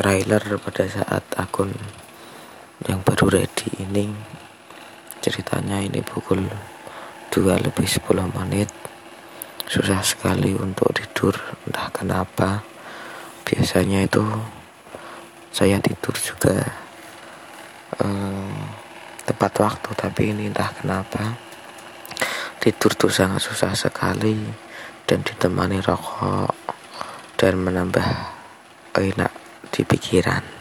trailer pada saat akun yang baru ready ini. Ceritanya ini pukul 2 lebih 10 menit. Susah sekali untuk tidur entah kenapa. Biasanya itu saya tidur juga eh, tepat waktu tapi ini entah kenapa. Tidur tuh sangat susah sekali dan ditemani rokok dan menambah enak di pikiran